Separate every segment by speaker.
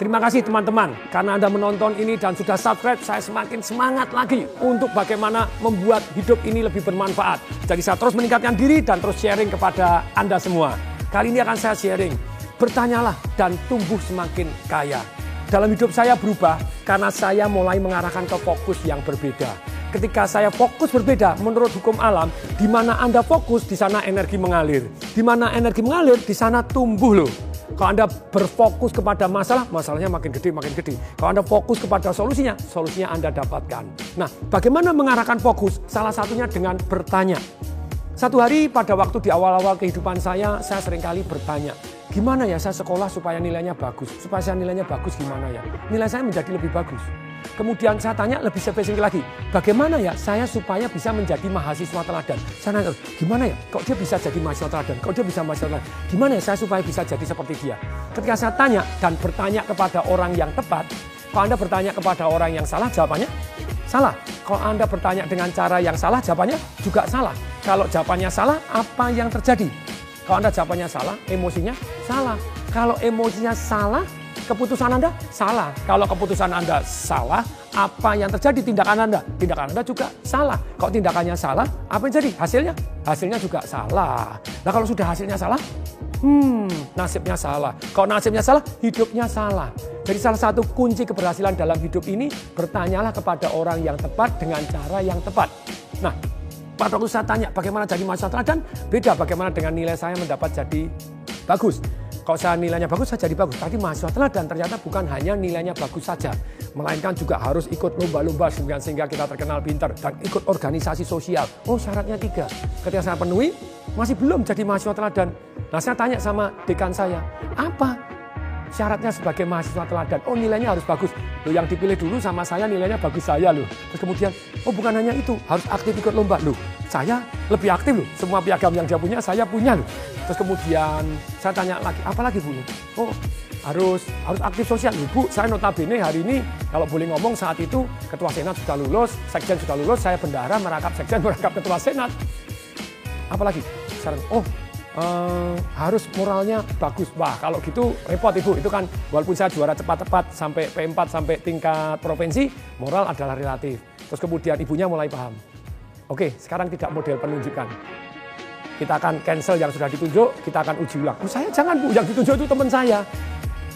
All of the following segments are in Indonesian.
Speaker 1: Terima kasih teman-teman karena Anda menonton ini dan sudah subscribe. Saya semakin semangat lagi untuk bagaimana membuat hidup ini lebih bermanfaat. Jadi saya terus meningkatkan diri dan terus sharing kepada Anda semua. Kali ini akan saya sharing. Bertanyalah dan tumbuh semakin kaya. Dalam hidup saya berubah karena saya mulai mengarahkan ke fokus yang berbeda. Ketika saya fokus berbeda menurut hukum alam, di mana Anda fokus, di sana energi mengalir. Di mana energi mengalir, di sana tumbuh loh. Kalau Anda berfokus kepada masalah, masalahnya makin gede, makin gede. Kalau Anda fokus kepada solusinya, solusinya Anda dapatkan. Nah, bagaimana mengarahkan fokus? Salah satunya dengan bertanya. Satu hari pada waktu di awal-awal kehidupan saya, saya sering kali bertanya, gimana ya saya sekolah supaya nilainya bagus? Supaya saya nilainya bagus gimana ya? Nilai saya menjadi lebih bagus. Kemudian saya tanya lebih spesifik lagi, bagaimana ya saya supaya bisa menjadi mahasiswa teladan? Saya nanya, gimana ya kok dia bisa jadi mahasiswa teladan? Kok dia bisa mahasiswa teladan? Gimana ya saya supaya bisa jadi seperti dia? Ketika saya tanya dan bertanya kepada orang yang tepat, kalau Anda bertanya kepada orang yang salah, jawabannya salah. Kalau Anda bertanya dengan cara yang salah, jawabannya juga salah. Kalau jawabannya salah, apa yang terjadi? Kalau Anda jawabannya salah, emosinya salah. Kalau emosinya salah, keputusan Anda salah. Kalau keputusan Anda salah, apa yang terjadi tindakan Anda? Tindakan Anda juga salah. Kalau tindakannya salah, apa yang jadi? Hasilnya? Hasilnya juga salah. Nah kalau sudah hasilnya salah, hmm, nasibnya salah. Kalau nasibnya salah, hidupnya salah. Jadi salah satu kunci keberhasilan dalam hidup ini, bertanyalah kepada orang yang tepat dengan cara yang tepat. Nah, pada waktu saya tanya bagaimana jadi mahasiswa teladan, beda bagaimana dengan nilai saya mendapat jadi bagus. Kalau saya nilainya bagus, saya jadi bagus. Tadi mahasiswa teladan ternyata bukan hanya nilainya bagus saja. Melainkan juga harus ikut lomba-lomba sehingga kita terkenal pintar. Dan ikut organisasi sosial. Oh syaratnya tiga. Ketika saya penuhi, masih belum jadi mahasiswa teladan. Nah saya tanya sama dekan saya, apa syaratnya sebagai mahasiswa teladan. Oh nilainya harus bagus. Loh yang dipilih dulu sama saya nilainya bagus saya loh. Terus kemudian, oh bukan hanya itu, harus aktif ikut lomba loh. Saya lebih aktif loh. Semua piagam yang dia punya saya punya loh. Terus kemudian saya tanya lagi, apa lagi Bu? Oh harus harus aktif sosial. Bu, saya notabene hari ini kalau boleh ngomong saat itu ketua senat sudah lulus, sekjen sudah lulus, saya bendara merangkap sekjen, merangkap ketua senat. Apalagi? Sekarang, oh uh, harus moralnya bagus. Wah, kalau gitu repot Ibu. Itu kan walaupun saya juara cepat-cepat sampai P4 sampai tingkat provinsi, moral adalah relatif. Terus kemudian ibunya mulai paham. Oke, sekarang tidak model penunjukan. Kita akan cancel yang sudah ditunjuk, kita akan uji ulang. Oh, saya jangan Bu, yang ditunjuk itu teman saya.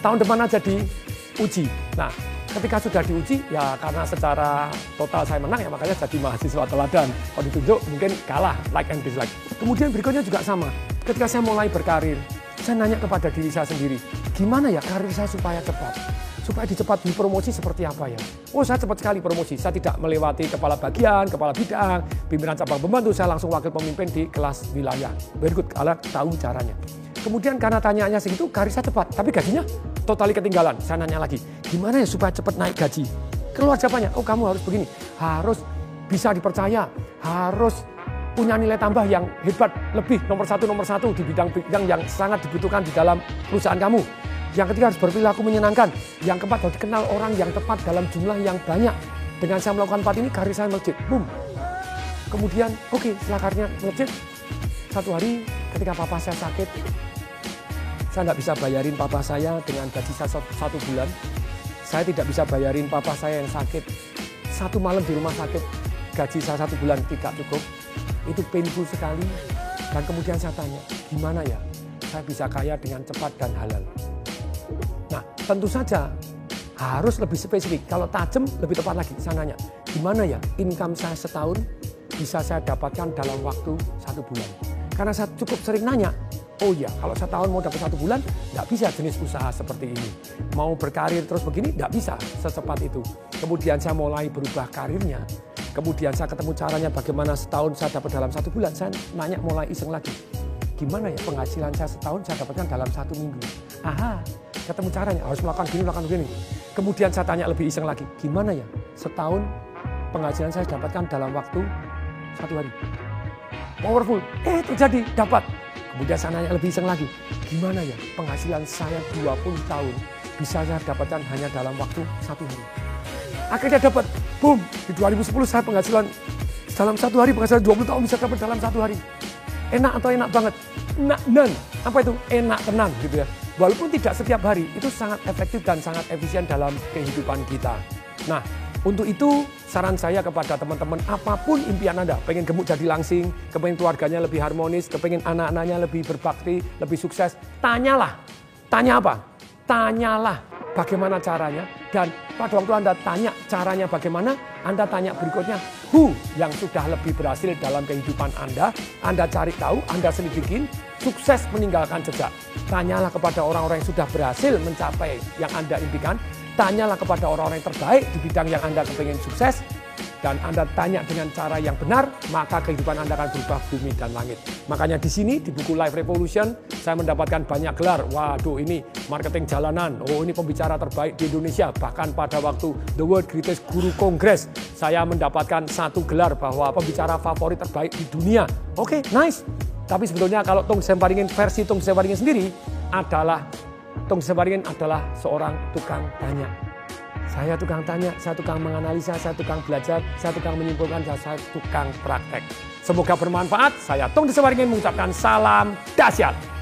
Speaker 1: Tahun depan aja diuji. Nah, ketika sudah diuji ya karena secara total saya menang ya makanya jadi mahasiswa teladan. Kalau ditunjuk mungkin kalah like and dislike. Kemudian berikutnya juga sama. Ketika saya mulai berkarir, saya nanya kepada diri saya sendiri, gimana ya karir saya supaya cepat? Supaya dicepat dipromosi seperti apa ya? Oh saya cepat sekali promosi, saya tidak melewati kepala bagian, kepala bidang, pimpinan cabang pembantu, saya langsung wakil pemimpin di kelas wilayah. Berikut, kalian tahu caranya. Kemudian karena tanyanya segitu, karir saya cepat, tapi gajinya totali ketinggalan. Saya nanya lagi, gimana ya supaya cepat naik gaji? Keluar jawabannya, oh kamu harus begini, harus bisa dipercaya, harus punya nilai tambah yang hebat, lebih nomor satu nomor satu di bidang-bidang yang sangat dibutuhkan di dalam perusahaan kamu. Yang ketiga harus berperilaku menyenangkan. Yang keempat harus dikenal orang yang tepat dalam jumlah yang banyak. Dengan saya melakukan empat ini, karir saya melejit. Boom. Kemudian, oke, okay, setelah karirnya melejit, satu hari ketika papa saya sakit, saya nggak bisa bayarin papa saya dengan gaji saya satu bulan. Saya tidak bisa bayarin papa saya yang sakit. Satu malam di rumah sakit, gaji saya satu bulan tidak cukup itu painful sekali. Dan kemudian saya tanya, gimana ya saya bisa kaya dengan cepat dan halal? Nah, tentu saja harus lebih spesifik. Kalau tajam, lebih tepat lagi. Saya nanya, gimana ya income saya setahun bisa saya dapatkan dalam waktu satu bulan? Karena saya cukup sering nanya, oh ya kalau setahun mau dapat satu bulan, nggak bisa jenis usaha seperti ini. Mau berkarir terus begini, nggak bisa secepat itu. Kemudian saya mulai berubah karirnya, Kemudian saya ketemu caranya bagaimana setahun saya dapat dalam satu bulan. Saya nanya mulai iseng lagi. Gimana ya penghasilan saya setahun saya dapatkan dalam satu minggu. Aha, ketemu caranya harus melakukan gini, melakukan begini. Kemudian saya tanya lebih iseng lagi. Gimana ya setahun penghasilan saya dapatkan dalam waktu satu hari. Powerful. Eh terjadi, dapat. Kemudian saya nanya lebih iseng lagi. Gimana ya penghasilan saya 20 tahun bisa saya dapatkan hanya dalam waktu satu hari. Akhirnya dapat, boom, di 2010 saya penghasilan dalam satu hari penghasilan 20 tahun bisa dapat dalam satu hari. Enak atau enak banget? Enak dan apa itu? Enak tenang gitu ya. walaupun tidak setiap hari, itu sangat efektif dan sangat efisien dalam kehidupan kita. Nah, untuk itu saran saya kepada teman-teman apa pun impian Anda, pengen gemuk jadi langsing, kepengen keluarganya lebih harmonis, kepengen anak-anaknya lebih berbakti, lebih sukses, tanyalah. Tanya apa? Tanyalah bagaimana caranya dan pada waktu Anda tanya caranya bagaimana, Anda tanya berikutnya who yang sudah lebih berhasil dalam kehidupan Anda, Anda cari tahu, Anda selidikin, sukses meninggalkan jejak. Tanyalah kepada orang-orang yang sudah berhasil mencapai yang Anda impikan, tanyalah kepada orang-orang yang terbaik di bidang yang Anda kepengen sukses, dan Anda tanya dengan cara yang benar, maka kehidupan Anda akan berubah bumi dan langit. Makanya di sini, di buku Life Revolution, saya mendapatkan banyak gelar. Waduh, ini marketing jalanan. Oh, ini pembicara terbaik di Indonesia. Bahkan pada waktu The World Greatest Guru Congress, saya mendapatkan satu gelar bahwa pembicara favorit terbaik di dunia. Oke, okay, nice. Tapi sebetulnya kalau Tung Semparingin versi Tung Semparingin sendiri adalah Tung Semparingin adalah seorang tukang tanya. Saya tukang tanya, saya tukang menganalisa, saya tukang belajar, saya tukang menyimpulkan, dan saya tukang praktek. Semoga bermanfaat. Saya Tung Desawaringin mengucapkan salam dahsyat.